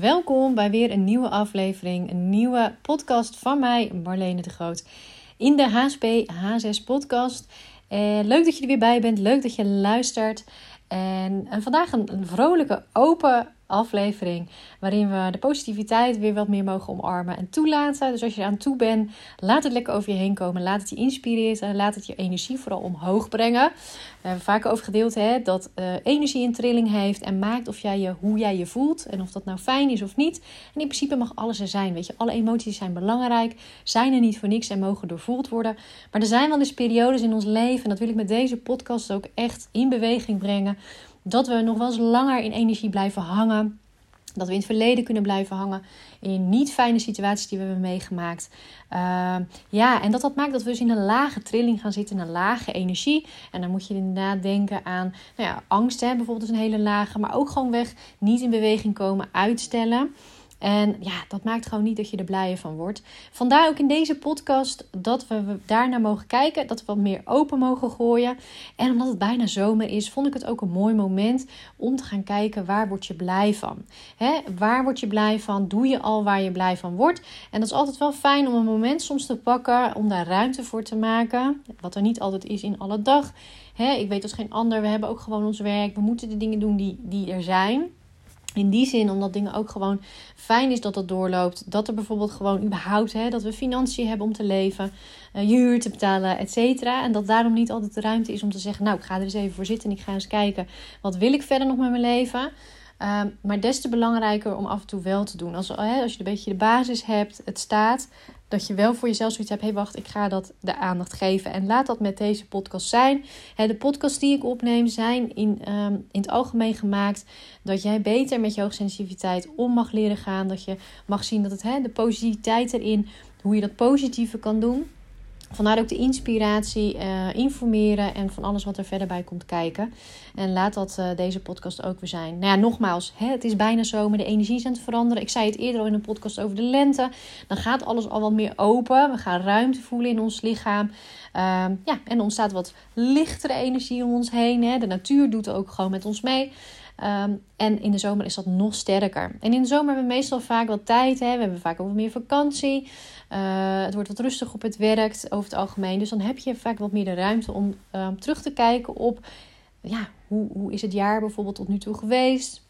Welkom bij weer een nieuwe aflevering, een nieuwe podcast van mij, Marlene de Groot, in de HSP H6 podcast. Eh, leuk dat je er weer bij bent, leuk dat je luistert. En, vandaag een vrolijke, open aflevering. Waarin we de positiviteit weer wat meer mogen omarmen en toelaten. Dus als je aan toe bent, laat het lekker over je heen komen. Laat het je inspireren en laat het je energie vooral omhoog brengen. We hebben vaak over gedeeld hè, dat uh, energie een trilling heeft en maakt of jij je, hoe jij je voelt. En of dat nou fijn is of niet. En in principe mag alles er zijn. Weet je, alle emoties zijn belangrijk. Zijn er niet voor niks en mogen doorvoeld worden. Maar er zijn wel eens periodes in ons leven. En dat wil ik met deze podcast ook echt in beweging brengen dat we nog wel eens langer in energie blijven hangen. Dat we in het verleden kunnen blijven hangen in niet fijne situaties die we hebben meegemaakt. Uh, ja, en dat dat maakt dat we dus in een lage trilling gaan zitten, een lage energie. En dan moet je inderdaad denken aan nou ja, angst, hè, bijvoorbeeld is een hele lage. Maar ook gewoon weg, niet in beweging komen, uitstellen. En ja, dat maakt gewoon niet dat je er blijer van wordt. Vandaar ook in deze podcast dat we daarnaar mogen kijken. Dat we wat meer open mogen gooien. En omdat het bijna zomer is, vond ik het ook een mooi moment om te gaan kijken waar word je blij van. Hè? Waar word je blij van? Doe je al waar je blij van wordt? En dat is altijd wel fijn om een moment soms te pakken om daar ruimte voor te maken. Wat er niet altijd is in alle dag. Ik weet als geen ander, we hebben ook gewoon ons werk. We moeten de dingen doen die, die er zijn. In die zin, omdat dingen ook gewoon fijn is dat dat doorloopt. Dat er bijvoorbeeld gewoon überhaupt, hè, dat we financiën hebben om te leven, uh, je huur te betalen, et cetera. En dat daarom niet altijd de ruimte is om te zeggen, nou, ik ga er eens even voor zitten en ik ga eens kijken, wat wil ik verder nog met mijn leven? Uh, maar des te belangrijker om af en toe wel te doen. Als, hè, als je een beetje de basis hebt, het staat, dat je wel voor jezelf zoiets hebt. Hé, hey, wacht, ik ga dat de aandacht geven. En laat dat met deze podcast zijn. de podcasts die ik opneem zijn in, um, in het algemeen gemaakt. Dat jij beter met je hoogsensitiviteit om mag leren gaan. Dat je mag zien dat het he, de positiviteit erin, hoe je dat positieve kan doen. Vandaar ook de inspiratie, uh, informeren en van alles wat er verder bij komt kijken. En laat dat uh, deze podcast ook weer zijn. Nou ja, nogmaals, hè, het is bijna zomer, de energie is aan het veranderen. Ik zei het eerder al in een podcast over de lente. Dan gaat alles al wat meer open. We gaan ruimte voelen in ons lichaam. Uh, ja, en er ontstaat wat lichtere energie om ons heen. Hè. De natuur doet ook gewoon met ons mee. Um, en in de zomer is dat nog sterker. En in de zomer hebben we meestal vaak wat tijd. Hè? We hebben vaak ook wat meer vakantie. Uh, het wordt wat rustig op het werk over het algemeen. Dus dan heb je vaak wat meer de ruimte om um, terug te kijken op... Ja, hoe, hoe is het jaar bijvoorbeeld tot nu toe geweest?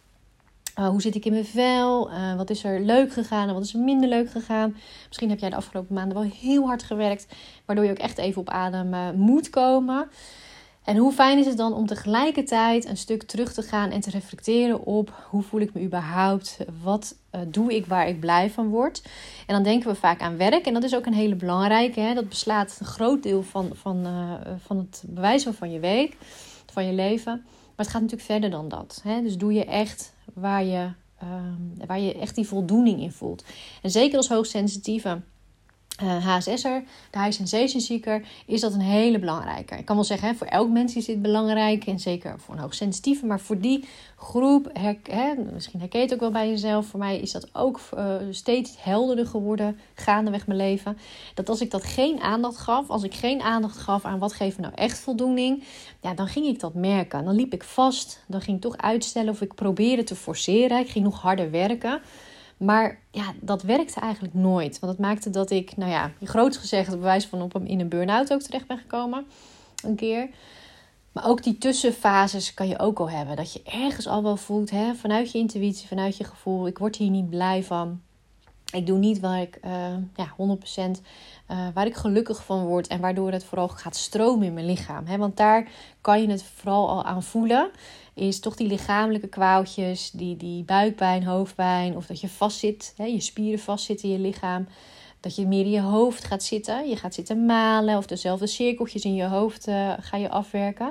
Uh, hoe zit ik in mijn vel? Uh, wat is er leuk gegaan en wat is er minder leuk gegaan? Misschien heb jij de afgelopen maanden wel heel hard gewerkt, waardoor je ook echt even op adem moet komen. En hoe fijn is het dan om tegelijkertijd een stuk terug te gaan en te reflecteren op hoe voel ik me überhaupt? Wat uh, doe ik waar ik blij van word? En dan denken we vaak aan werk. En dat is ook een hele belangrijke. Hè? Dat beslaat een groot deel van, van, uh, van het bewijzen van je week, van je leven. Maar het gaat natuurlijk verder dan dat. Hè? Dus doe je echt waar je, uh, waar je echt die voldoening in voelt. En zeker als hoogsensitieve uh, HSS'er, de high sensation seeker, is dat een hele belangrijke. Ik kan wel zeggen, hè, voor elk mens is dit belangrijk. En zeker voor een hoogsensitieve. Maar voor die groep, hè, misschien herken je het ook wel bij jezelf. Voor mij is dat ook uh, steeds helderder geworden, gaandeweg mijn leven. Dat als ik dat geen aandacht gaf, als ik geen aandacht gaf aan wat geeft me nou echt voldoening. Ja, dan ging ik dat merken. Dan liep ik vast. Dan ging ik toch uitstellen of ik probeerde te forceren. Ik ging nog harder werken. Maar ja, dat werkte eigenlijk nooit. Want het maakte dat ik, nou ja, groot gezegd, bewijs van op hem in een burn-out ook terecht ben gekomen. Een keer. Maar ook die tussenfases kan je ook al hebben. Dat je ergens al wel voelt, hè, vanuit je intuïtie, vanuit je gevoel. Ik word hier niet blij van. Ik doe niet waar ik uh, ja, 100% uh, waar ik gelukkig van word. En waardoor het vooral gaat stromen in mijn lichaam. Hè? Want daar kan je het vooral al aan voelen is toch die lichamelijke kwaaltjes, die, die buikpijn, hoofdpijn, of dat je vastzit, hè, je spieren vastzitten in je lichaam. Dat je meer in je hoofd gaat zitten. Je gaat zitten malen of dezelfde cirkeltjes in je hoofd uh, ga je afwerken.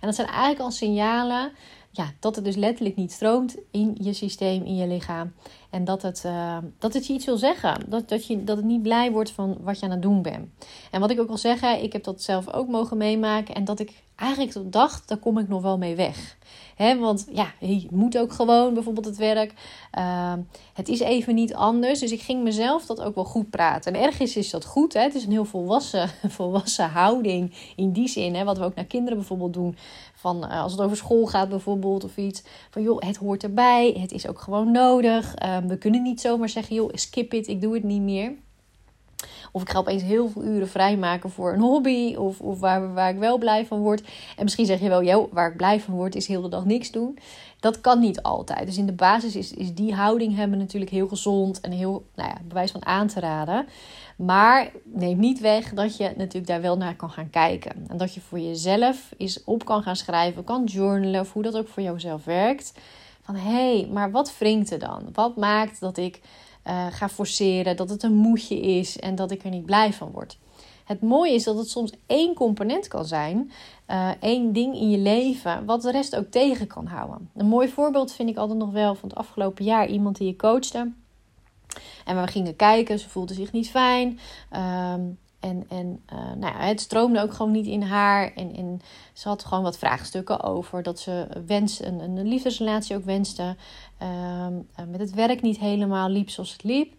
En dat zijn eigenlijk al signalen ja, dat het dus letterlijk niet stroomt in je systeem, in je lichaam. En dat het, uh, dat het je iets wil zeggen. Dat, dat, je, dat het niet blij wordt van wat je aan het doen bent. En wat ik ook al zeg, ik heb dat zelf ook mogen meemaken. En dat ik eigenlijk dacht, daar kom ik nog wel mee weg. Hè? Want ja, je moet ook gewoon bijvoorbeeld het werk. Ehm, het is even niet anders. Dus ik ging mezelf dat ook wel goed praten. En ergens is dat goed. Hè? Het is een heel volwassen, volwassen houding in die zin. Hè? Wat we ook naar kinderen bijvoorbeeld doen. Van, uh, als het over school gaat bijvoorbeeld of iets. Van joh, het hoort erbij. Het is ook gewoon nodig. Ehm, we kunnen niet zomaar zeggen joh, skip it, ik doe het niet meer. Of ik ga opeens heel veel uren vrijmaken voor een hobby. Of, of waar, waar ik wel blij van word. En misschien zeg je wel, joh, waar ik blij van word is heel de dag niks doen. Dat kan niet altijd. Dus in de basis is, is die houding hebben natuurlijk heel gezond. En heel, nou ja, bewijs van aan te raden. Maar neem niet weg dat je natuurlijk daar wel naar kan gaan kijken. En dat je voor jezelf eens op kan gaan schrijven, kan journalen. Of hoe dat ook voor jouzelf werkt. Van hé, hey, maar wat wringt er dan? Wat maakt dat ik uh, ga forceren, dat het een moedje is en dat ik er niet blij van word. Het mooie is dat het soms één component kan zijn, uh, één ding in je leven, wat de rest ook tegen kan houden. Een mooi voorbeeld vind ik altijd nog wel van het afgelopen jaar iemand die je coachte. En we gingen kijken, ze voelde zich niet fijn. Ehm, en, en uh, nou ja, het stroomde ook gewoon niet in haar. En, en ze had gewoon wat vraagstukken over dat ze wens, een, een liefdesrelatie ook wenste. Uh, met het werk niet helemaal liep zoals het liep.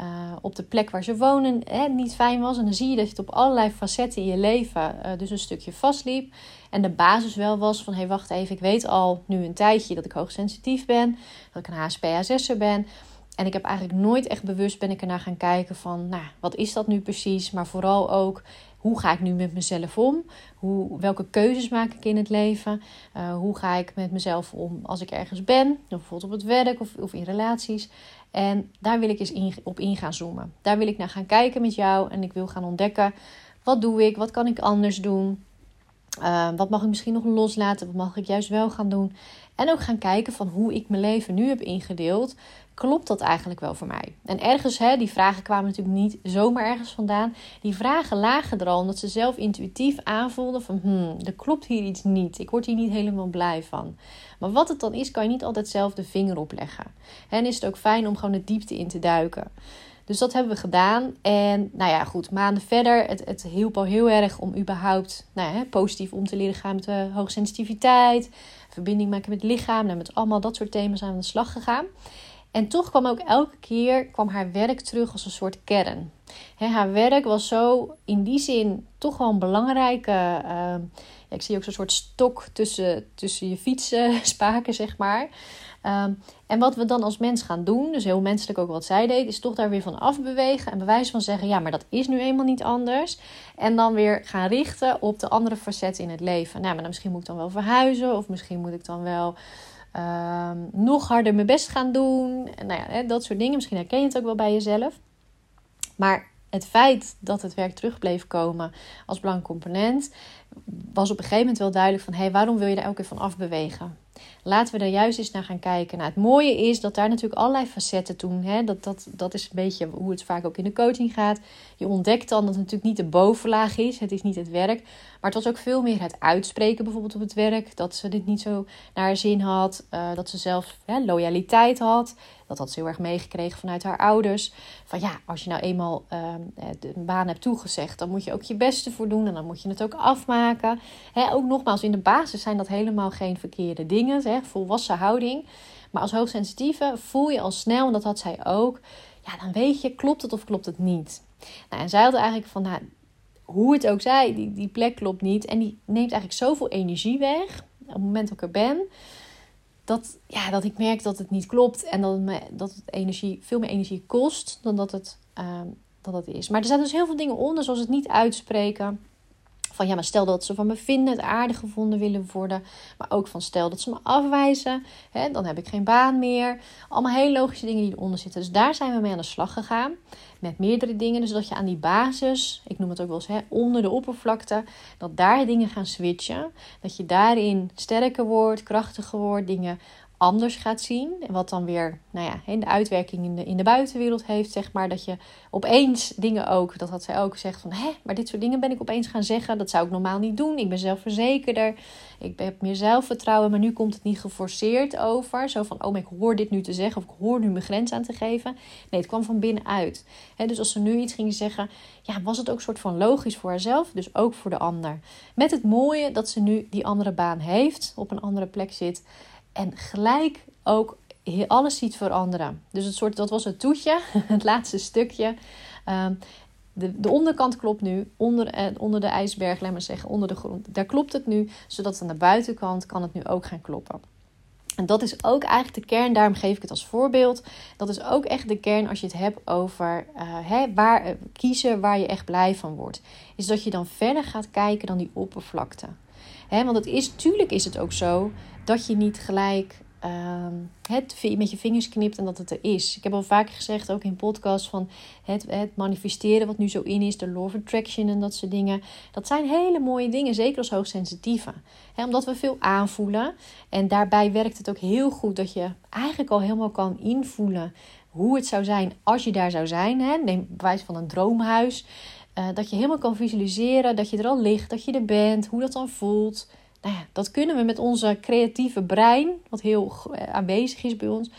Uh, op de plek waar ze wonen hè, niet fijn was. En dan zie je dat het op allerlei facetten in je leven dus een stukje vastliep. En de basis wel was van, hé hey, wacht even, ik weet al nu een tijdje dat ik hoogsensitief ben. Dat ik een HSP-HSS'er ben. En ik heb eigenlijk nooit echt bewust ben ik ernaar gaan kijken van, nou, wat is dat nu precies? Maar vooral ook, hoe ga ik nu met mezelf om? Hoe, welke keuzes maak ik in het leven? Uh, hoe ga ik met mezelf om als ik ergens ben? Bijvoorbeeld op het werk of, of in relaties. En daar wil ik eens op in gaan zoomen. Daar wil ik naar gaan kijken met jou. En ik wil gaan ontdekken, wat doe ik? Wat kan ik anders doen? Uh, wat mag ik misschien nog loslaten? Wat mag ik juist wel gaan doen? En ook gaan kijken van hoe ik mijn leven nu heb ingedeeld klopt dat eigenlijk wel voor mij? En ergens, hè, die vragen kwamen natuurlijk niet zomaar ergens vandaan. Die vragen lagen er al omdat ze zelf intuïtief aanvoelden van, hmm, er klopt hier iets niet. Ik word hier niet helemaal blij van. Maar wat het dan is, kan je niet altijd zelf de vinger op leggen. En is het ook fijn om gewoon de diepte in te duiken. Dus dat hebben we gedaan. En nou ja, goed, maanden verder. Het, het hielp al heel erg om überhaupt nou ja, positief om te leren gaan met de hoogsensitiviteit. Verbinding maken met het lichaam. En met allemaal dat soort thema's aan de slag gegaan. En toch kwam ook elke keer kwam haar werk terug als een soort kern. haar werk was zo in die zin toch wel een belangrijke. Ja, ik zie ook zo'n soort stok tussen, tussen je fietsspaken, zeg maar. Um, en wat we dan als mens gaan doen, dus heel menselijk ook wat zij deed, is toch daar weer van afbewegen en bewijs van zeggen: ja, maar dat is nu eenmaal niet anders. En dan weer gaan richten op de andere facetten in het leven. Nou, maar misschien moet ik dan wel verhuizen, of misschien moet ik dan wel Ehm, nog harder mijn best gaan doen. En nou ja, dat soort dingen. Misschien herken je het ook wel bij jezelf. Maar het feit dat het werk terug bleef komen als belangrijk component, was op een gegeven moment wel duidelijk van hé, hey, waarom wil je daar elke keer van afbewegen? Laten we daar juist eens naar gaan kijken. Nou, het mooie is dat daar natuurlijk allerlei facetten doen. Hè? Dat, dat, dat is een beetje hoe het vaak ook in de coaching gaat. Je ontdekt dan dat het natuurlijk niet de bovenlaag is. Het is niet het werk. Maar het was ook veel meer het uitspreken bijvoorbeeld op het werk. Dat ze dit niet zo naar haar zin had. Uh, dat ze zelf loyaliteit had. Dat had ze heel erg meegekregen vanuit haar ouders. Van ja, als je nou eenmaal uh, een baan hebt toegezegd, dan moet je ook je beste voor doen. En dan moet je het ook afmaken. Ook nogmaals, in de basis zijn dat helemaal geen verkeerde dingen. Hè, volwassen houding. Maar als hoogsensitieve voel je al snel, en dat had zij ook. Ja, dan weet je, klopt het of klopt het niet? Nou, en zij had eigenlijk van, nou, hoe het ook zij, die, die plek klopt niet. En die neemt eigenlijk zoveel energie weg. Op het moment dat ik er ben. Dat, ja, dat ik merk dat het niet klopt. En dat het, me, dat het energie, veel meer energie kost dan dat het, uh, dat het is. Maar er zijn dus heel veel dingen onder. Zoals het niet uitspreken. Ja, maar stel dat ze van me vinden, het aardig gevonden willen worden. Maar ook van stel dat ze me afwijzen, hè, dan heb ik geen baan meer. Allemaal hele logische dingen die eronder zitten. Dus daar zijn we mee aan de slag gegaan. Met meerdere dingen. Dus dat je aan die basis, ik noem het ook wel eens hè, onder de oppervlakte, dat daar dingen gaan switchen. Dat je daarin sterker wordt, krachtiger wordt, dingen anders gaat zien. En wat dan weer nou ja, de uitwerking in de, in de buitenwereld heeft, zeg maar. Dat je opeens dingen ook, dat had zij ook gezegd van... hé, maar dit soort dingen ben ik opeens gaan zeggen. Dat zou ik normaal niet doen. Ik ben zelfverzekerder. Ik heb meer zelfvertrouwen. Maar nu komt het niet geforceerd over. Zo van, oh, maar ik hoor dit nu te zeggen. Of ik hoor nu mijn grens aan te geven. Nee, het kwam van binnenuit. He, dus als ze nu iets gingen zeggen... ja, was het ook een soort van logisch voor haarzelf. Dus ook voor de ander. Met het mooie dat ze nu die andere baan heeft. Op een andere plek zit en gelijk ook alles ziet veranderen. Dus het soort, dat was het toetje, het laatste stukje. Ehm, de, de onderkant klopt nu, onder, eh, onder de ijsberg, laat maar zeggen, onder de grond. Daar klopt het nu, zodat aan de buitenkant kan het nu ook gaan kloppen. En dat is ook eigenlijk de kern, daarom geef ik het als voorbeeld. Dat is ook echt de kern als je het hebt over uh, hè, waar, uh, kiezen waar je echt blij van wordt. Is dat je dan verder gaat kijken dan die oppervlakte. Hè, want het is, natuurlijk is het ook zo dat je niet gelijk het met je vingers knipt en dat het er is. Ik heb al vaker gezegd, ook in podcasts, van het, het manifesteren wat nu zo in is, de law attraction en dat soort dingen. Dat zijn hele mooie dingen, zeker als hoogsensitieve. He, omdat we veel aanvoelen. En daarbij werkt het ook heel goed dat je eigenlijk al helemaal kan invoelen hoe het zou zijn als je daar zou zijn. He. Neem bewijs van een droomhuis. Uh, dat je helemaal kan visualiseren, dat je er al ligt, dat je er bent, hoe dat dan voelt nou ja, dat kunnen we met onze creatieve brein, wat heel eh, aanwezig is bij ons,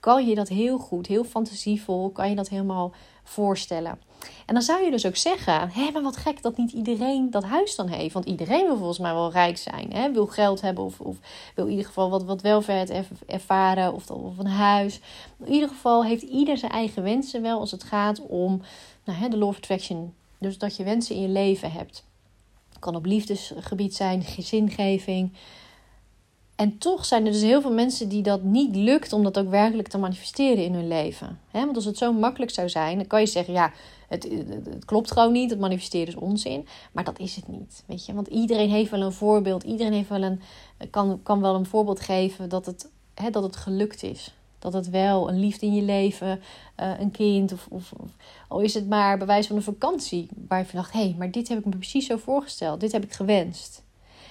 kan je dat heel goed, heel fantasievol, kan je dat helemaal voorstellen. En dan zou je dus ook zeggen: hé, maar wat gek dat niet iedereen dat huis dan heeft. Want iedereen wil volgens mij wel rijk zijn. Hè? Wil geld hebben of, of wil in ieder geval wat, wat welvaart ervaren of, of een huis. In ieder geval heeft ieder zijn eigen wensen wel als het gaat om nou, hè, de law of attraction. Dus dat je wensen in je leven hebt kan op liefdesgebied zijn, zingeving. En toch zijn er dus heel veel mensen die dat niet lukt om dat ook werkelijk te manifesteren in hun leven. Want als het zo makkelijk zou zijn, dan kan je zeggen: ja, het, het, klopt gewoon niet, het manifesteren is onzin. Maar dat is het niet. Weet je? Want iedereen heeft wel een voorbeeld, iedereen heeft wel een, kan, kan wel een voorbeeld geven dat het, dat het gelukt is. Dat het wel een liefde in je leven, uh, een kind of, of, of, al is het maar bewijs van een vakantie waar je van dacht, hé, hey, maar dit heb ik me precies zo voorgesteld, dit heb ik gewenst.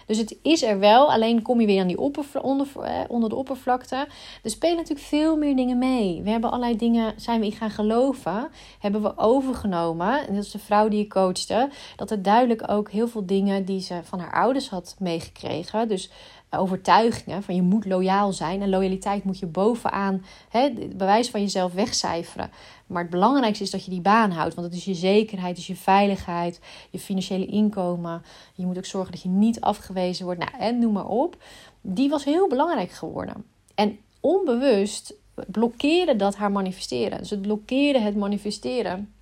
Dus het is er wel, alleen kom je weer aan die onder, eh, onder de oppervlakte. Er spelen natuurlijk veel meer dingen mee. We hebben allerlei dingen, zijn we in gaan geloven, hebben we overgenomen. En dat is de vrouw die je coachte. Dat er duidelijk ook heel veel dingen die ze van haar ouders had meegekregen. Dus overtuigingen van je moet loyaal zijn. En loyaliteit moet je bovenaan het bewijs van jezelf wegcijferen. Maar het belangrijkste is dat je die baan houdt. Want het is je zekerheid, is je veiligheid, je financiële inkomen. Je moet ook zorgen dat je niet afgewezen wordt. Nou, en noem maar op. Die was heel belangrijk geworden. En onbewust blokkeerde dat haar manifesteren. Dus het blokkeerde het manifesteren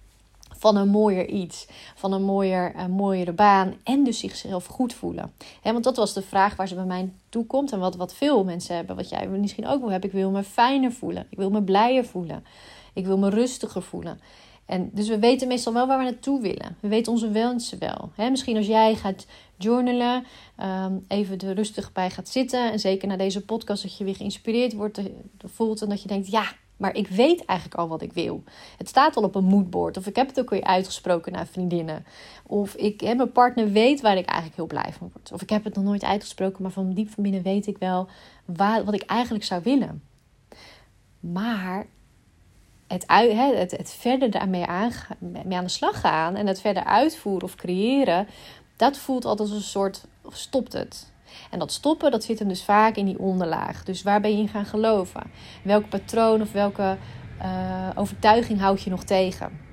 van een mooier iets, van een mooier, een mooiere baan en dus zichzelf goed voelen. want dat was de vraag waar ze bij mij toe komt en wat, wat veel mensen hebben, wat jij misschien ook wel hebt. Ik wil me fijner voelen, ik wil me blijer voelen, ik wil me rustiger voelen. En dus we weten meestal wel waar we naartoe willen. We weten onze wensen wel. misschien als jij gaat journalen, ehm, even er rustig bij gaat zitten. En zeker na deze podcast dat je weer geïnspireerd wordt, eh, voelt en dat je denkt, ja, maar ik weet eigenlijk al wat ik wil. Het staat al op een moodboard. Of ik heb het ook weer uitgesproken naar vriendinnen. Of ik, mijn partner weet waar ik eigenlijk heel blij van word. Of ik heb het nog nooit uitgesproken, maar van diep van binnen weet ik wel waar, wat ik eigenlijk zou willen. Maar het, het, het verder daarmee aan, mee aan de slag gaan en het verder uitvoeren of creëren, dat voelt altijd als een soort stopt het. En dat stoppen, dat zit hem dus vaak in die onderlaag. Dus waar ben je in gaan geloven? Welk patroon of welke uh, overtuiging houd je nog tegen?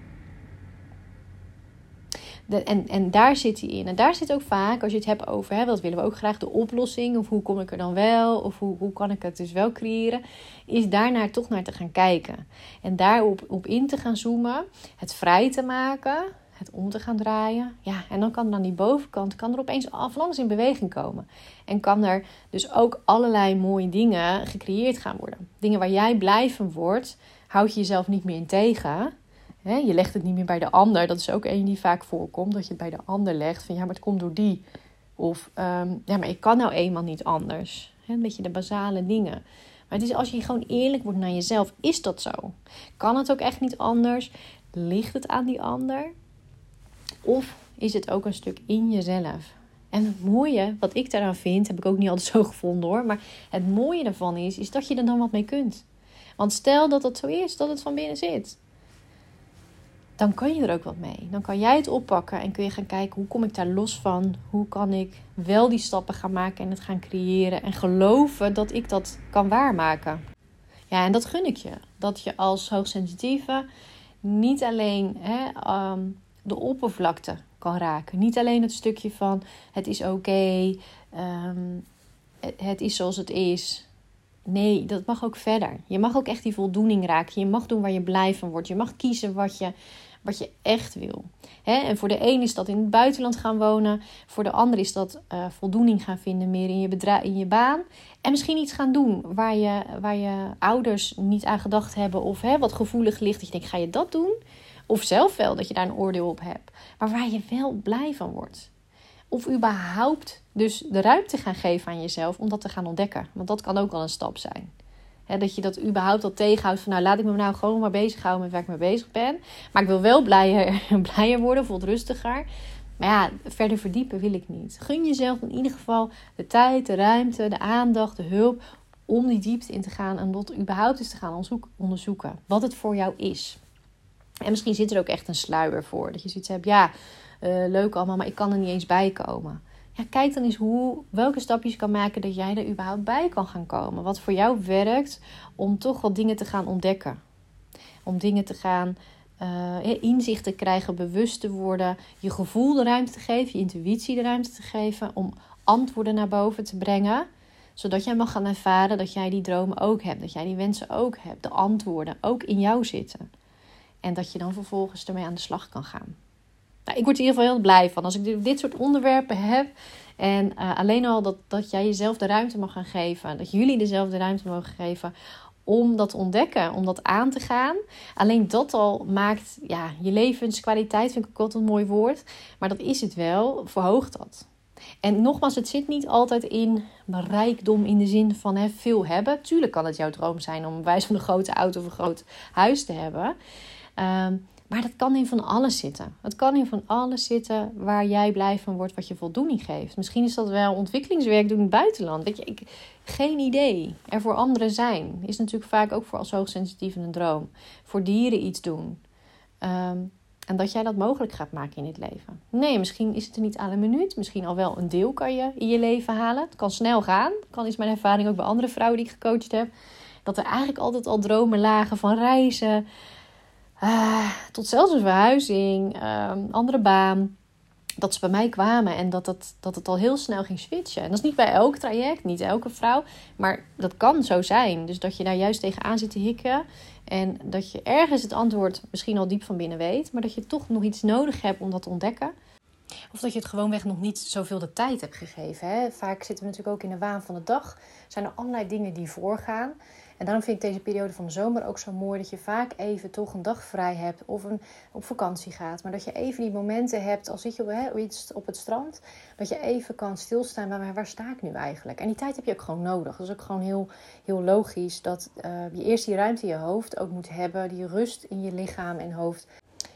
En, en daar zit hij in. En daar zit ook vaak, als je het hebt over, hè, wat willen we ook graag, de oplossing. Of hoe kom ik er dan wel? Of hoe, hoe kan ik het dus wel creëren? Is daarnaar toch naar te gaan kijken. En daarop op in te gaan zoomen. Het vrij te maken het om te gaan draaien. Ja, en dan kan er aan die bovenkant kan er opeens aflangs in beweging komen. En kan er dus ook allerlei mooie dingen gecreëerd gaan worden. Dingen waar jij blij van wordt, houd je jezelf niet meer in tegen. je legt het niet meer bij de ander. Dat is ook een die vaak voorkomt. Dat je het bij de ander legt. Van ja, maar het komt door die. Of ehm, ja, maar ik kan nou eenmaal niet anders. een beetje de basale dingen. Maar het is als je gewoon eerlijk wordt naar jezelf, is dat zo? Kan het ook echt niet anders? Ligt het aan die ander? Of is het ook een stuk in jezelf? En het mooie, wat ik daaraan vind, heb ik ook niet altijd zo gevonden hoor. Maar het mooie daarvan is, is dat je er dan wat mee kunt. Want stel dat het zo is, dat het van binnen zit. Dan kan je er ook wat mee. Dan kan jij het oppakken en kun je gaan kijken hoe kom ik daar los van? Hoe kan ik wel die stappen gaan maken en het gaan creëren en geloven dat ik dat kan waarmaken. Ja, en dat gun ik je. Dat je als hoogsensitieve niet alleen hè, ehm, de oppervlakte kan raken. Niet alleen het stukje van het is oké, ehm, het is zoals het is. Nee, dat mag ook verder. Je mag ook echt die voldoening raken. Je mag doen waar je blij van wordt. Je mag kiezen wat je, wat je echt wil. en voor de een is dat in het buitenland gaan wonen. Voor de ander is dat uh, voldoening gaan vinden meer in je, in je baan. En misschien iets gaan doen waar je, waar je ouders niet aan gedacht hebben. Of wat gevoelig ligt. Dat je denkt, ga je dat doen? Of zelf wel, dat je daar een oordeel op hebt. Maar waar je wel blij van wordt. Of überhaupt dus de ruimte gaan geven aan jezelf om dat te gaan ontdekken. Want dat kan ook al een stap zijn. dat je dat überhaupt al tegenhoudt van nou laat ik me nou gewoon maar bezighouden met waar ik mee bezig ben. Maar ik wil wel blijer, blijer worden, voelt rustiger. Maar ja, verder verdiepen wil ik niet. Gun jezelf in ieder geval de tijd, de ruimte, de aandacht, de hulp om die diepte in te gaan en dat überhaupt eens te gaan onderzoeken. Wat het voor jou is. En misschien zit er ook echt een sluier voor. Dat je zoiets hebt, ja, uh, leuk allemaal, maar ik kan er niet eens bij komen. Ja, kijk dan eens hoe, welke stapjes je kan maken dat jij er überhaupt bij kan gaan komen. Wat voor jou werkt om toch wat dingen te gaan ontdekken. Om dingen te gaan, uh, inzicht te krijgen, bewust te worden. Je gevoel de ruimte te geven, je intuïtie de ruimte te geven. Om antwoorden naar boven te brengen. Zodat jij mag gaan ervaren dat jij die dromen ook hebt. Dat jij die wensen ook hebt. De antwoorden ook in jou zitten. En dat je dan vervolgens ermee aan de slag kan gaan. Nou, ik word in ieder geval heel blij van als ik dit soort onderwerpen heb. En uh, alleen al dat, dat jij jezelf de ruimte mag gaan geven. Dat jullie dezelfde ruimte mogen geven om dat te ontdekken, om dat aan te gaan. Alleen dat al maakt ja, je levenskwaliteit, vind ik ook altijd een mooi woord. Maar dat is het wel, verhoogt dat. En nogmaals, het zit niet altijd in rijkdom in de zin van hè, veel hebben. Tuurlijk kan het jouw droom zijn om wijs van een grote auto of een groot huis te hebben. Ehm, maar dat kan in van alles zitten. Het kan in van alles zitten waar jij blij van wordt, wat je voldoening geeft. Misschien is dat wel ontwikkelingswerk doen in het buitenland. Weet je, ik, geen idee. Er voor anderen zijn is natuurlijk vaak ook voor als hoogsensitief een droom. Voor dieren iets doen. Ehm, en dat jij dat mogelijk gaat maken in het leven. Nee, misschien is het er niet aan een minuut. Misschien al wel een deel kan je in je leven halen. Het kan snel gaan. Kan is mijn ervaring ook bij andere vrouwen die ik gecoacht heb. Dat er eigenlijk altijd al dromen lagen van reizen uh, tot zelfs een verhuizing, uh, andere baan. Dat ze bij mij kwamen en dat het, dat het al heel snel ging switchen. En dat is niet bij elk traject, niet elke vrouw. Maar dat kan zo zijn. Dus dat je daar juist tegenaan zit te hikken. En dat je ergens het antwoord misschien al diep van binnen weet. Maar dat je toch nog iets nodig hebt om dat te ontdekken. Of dat je het gewoonweg nog niet zoveel de tijd hebt gegeven. Hè? Vaak zitten we natuurlijk ook in de waan van de dag. Zijn er allerlei dingen die voorgaan. En daarom vind ik deze periode van de zomer ook zo mooi dat je vaak even toch een dag vrij hebt of een, op vakantie gaat. Maar dat je even die momenten hebt, als zit je hè, op het strand, dat je even kan stilstaan. Maar waar sta ik nu eigenlijk? En die tijd heb je ook gewoon nodig. Dat is ook gewoon heel, heel logisch dat uh, je eerst die ruimte in je hoofd ook moet hebben, die rust in je lichaam en hoofd.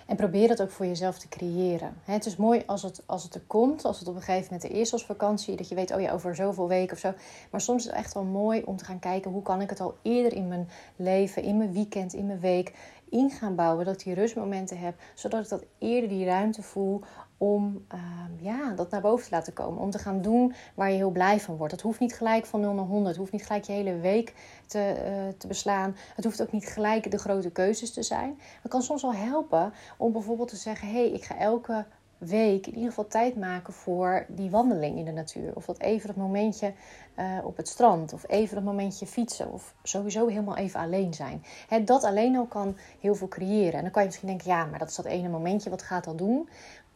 En probeer dat ook voor jezelf te creëren. Het is mooi als het, als het er komt, als het op een gegeven moment er is als vakantie, dat je weet, oh ja, over zoveel weken of zo. Maar soms is het echt wel mooi om te gaan kijken hoe kan ik het al eerder in mijn leven, in mijn weekend, in mijn week in gaan bouwen. Dat ik die rustmomenten heb, zodat ik dat eerder die ruimte voel om ehm, ja, dat naar boven te laten komen. Om te gaan doen waar je heel blij van wordt. Dat hoeft niet gelijk van 0 naar 100. Het hoeft niet gelijk je hele week te, uh, te beslaan. Het hoeft ook niet gelijk de grote keuzes te zijn. Het kan soms wel helpen om bijvoorbeeld te zeggen: hé, hey, ik ga elke week in ieder geval tijd maken voor die wandeling in de natuur. Of dat even dat momentje uh, op het strand. Of even dat momentje fietsen. Of sowieso helemaal even alleen zijn. He, dat alleen al kan heel veel creëren. En dan kan je misschien denken, ja, maar dat is dat ene momentje. Wat gaat dat doen?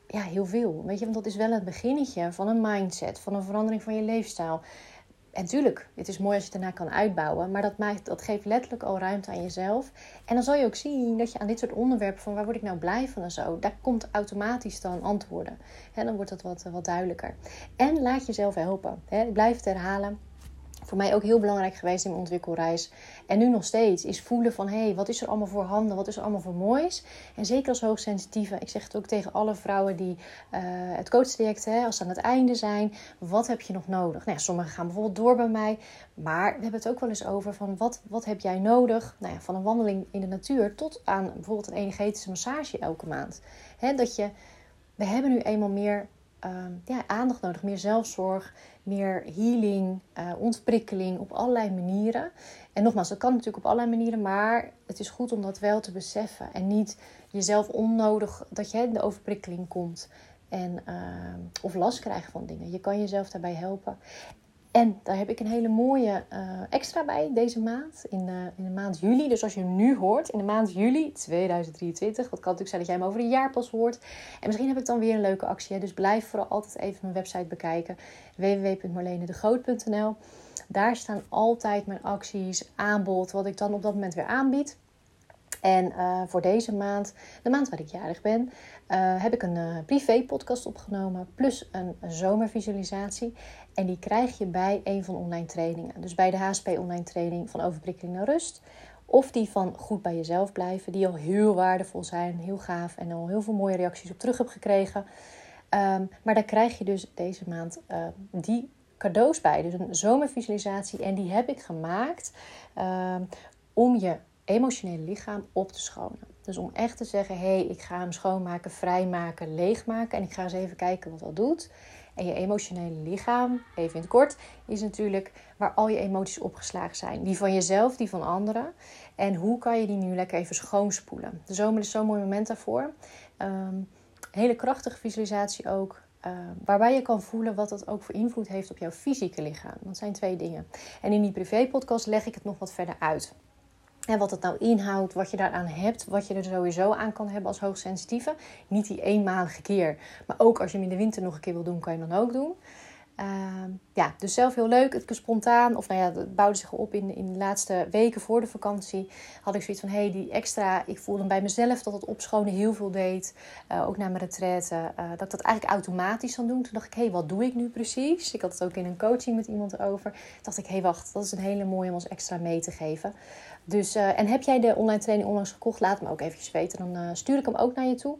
Ja, heel veel. Weet je, want dat is wel het beginnetje van een mindset, van een verandering van je leefstijl. En natuurlijk, het is mooi als je het daarna kan uitbouwen, maar dat, maakt, dat geeft letterlijk al ruimte aan jezelf. En dan zal je ook zien dat je aan dit soort onderwerpen van waar word ik nou blij van en zo, daar komt automatisch dan antwoorden. En dan wordt dat wat, wat duidelijker. En laat jezelf helpen. Blijf het herhalen. Voor mij ook heel belangrijk geweest in mijn ontwikkelreis. En nu nog steeds is voelen van hé, hey, wat is er allemaal voor handen? Wat is er allemaal voor moois? En zeker als hoogsensitieve, ik zeg het ook tegen alle vrouwen die uh, het coachtraject, hè, als ze aan het einde zijn, wat heb je nog nodig? Nou ja, sommigen gaan bijvoorbeeld door bij mij, maar we hebben het ook wel eens over van wat, wat heb jij nodig? Nou ja, van een wandeling in de natuur tot aan bijvoorbeeld een energetische massage elke maand. Hè, dat je, we hebben nu eenmaal meer uh, ja, aandacht nodig, meer zelfzorg, meer healing, uh, ontprikkeling op allerlei manieren. En nogmaals, dat kan natuurlijk op allerlei manieren, maar het is goed om dat wel te beseffen en niet jezelf onnodig dat je in de overprikkeling komt en, uh, of last krijgt van dingen. Je kan jezelf daarbij helpen. En daar heb ik een hele mooie uh, extra bij deze maand, in, uh, in de maand juli. Dus als je hem nu hoort, in de maand juli 2023, wat kan natuurlijk zijn dat jij hem over een jaar pas hoort. En misschien heb ik dan weer een leuke actie. Hè? Dus blijf vooral altijd even mijn website bekijken, www.marlenedegroot.nl. Daar staan altijd mijn acties, aanbod, wat ik dan op dat moment weer aanbied. En uh, voor deze maand, de maand waar ik jarig ben, uh, heb ik een uh, privé podcast opgenomen. Plus een, zomervisualisatie. En die krijg je bij een van online trainingen. Dus bij de HSP online training van overprikkeling naar rust. Of die van goed bij jezelf blijven. Die al heel waardevol zijn, heel gaaf. En al heel veel mooie reacties op terug heb gekregen. Um, maar daar krijg je dus deze maand die cadeaus bij. Dus een zomervisualisatie. En die heb ik gemaakt um, om je emotionele lichaam op te schonen. Dus om echt te zeggen: hé, hey, ik ga hem schoonmaken, vrijmaken, leegmaken. En ik ga eens even kijken wat dat doet. En je emotionele lichaam, even in het kort, is natuurlijk waar al je emoties opgeslagen zijn. Die van jezelf, die van anderen. En hoe kan je die nu lekker even schoonspoelen? De zomer is zo'n mooi moment daarvoor. Um, hele krachtige visualisatie ook. Uh, waarbij je kan voelen wat dat ook voor invloed heeft op jouw fysieke lichaam. Dat zijn twee dingen. En in die privé-podcast leg ik het nog wat verder uit. En wat het nou inhoudt, wat je daaraan hebt, wat je er sowieso aan kan hebben als hoogsensitieve. Niet die eenmalige keer, maar ook als je hem in de winter nog een keer wil doen, kan je hem dan ook doen. Uh, ja, dus zelf heel leuk. Het was spontaan, of nou ja, het bouwde zich op in, in de laatste weken voor de vakantie. Had ik zoiets van, hé, hey, die extra, ik voelde bij mezelf dat het opschonen heel veel deed. Uh, ook na mijn retraite, uh, dat ik dat eigenlijk automatisch zou doen. Toen dacht ik, hé, hey, wat doe ik nu precies? Ik had het ook in een coaching met iemand over. Toen dacht ik, hé, hey, wacht, dat is een hele mooie om als extra mee te geven. Dus, uh, en heb jij de online training onlangs gekocht? Laat me ook eventjes weten. Dan stuur ik hem ook naar je toe.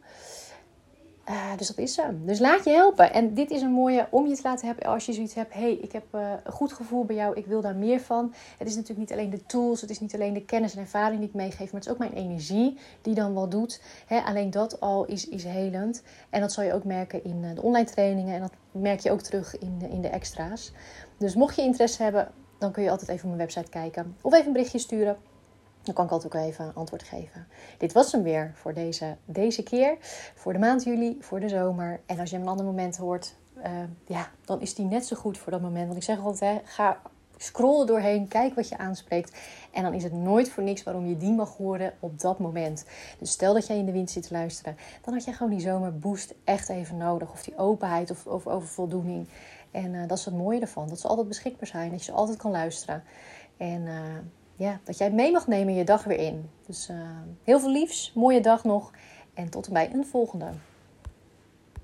Uh, dus dat is hem. Dus laat je helpen. En dit is een mooie om je te laten hebben als je zoiets hebt. hey, ik heb uh, een goed gevoel bij jou. Ik wil daar meer van. Het is natuurlijk niet alleen de tools. Het is niet alleen de kennis en ervaring die ik meegeef. Maar het is ook mijn energie die dan wel doet. Alleen dat al is, is helend. En dat zal je ook merken in uh, de online trainingen. En dat merk je ook terug in in de extra's. Dus mocht je interesse hebben, dan kun je altijd even op mijn website kijken. Of even een berichtje sturen. Dan kan ik altijd ook even antwoord geven. Dit was hem weer voor deze, deze keer. Voor de maand juli, voor de zomer. En als je hem een ander moment hoort, uh, ja, dan is die net zo goed voor dat moment. Want ik zeg altijd, ga scroll doorheen, kijk wat je aanspreekt. En dan is het nooit voor niks waarom je die mag horen op dat moment. Dus stel dat jij in de wind zit te luisteren, dan had je gewoon die zomerboost echt even nodig. Of die openheid of, of over voldoening. En uh, dat is het mooie ervan. Dat ze altijd beschikbaar zijn, dat je ze altijd kan luisteren. En... Uh, ja, dat jij mee mag nemen je dag weer in. Dus uh, heel veel liefs, mooie dag nog en tot en bij een volgende.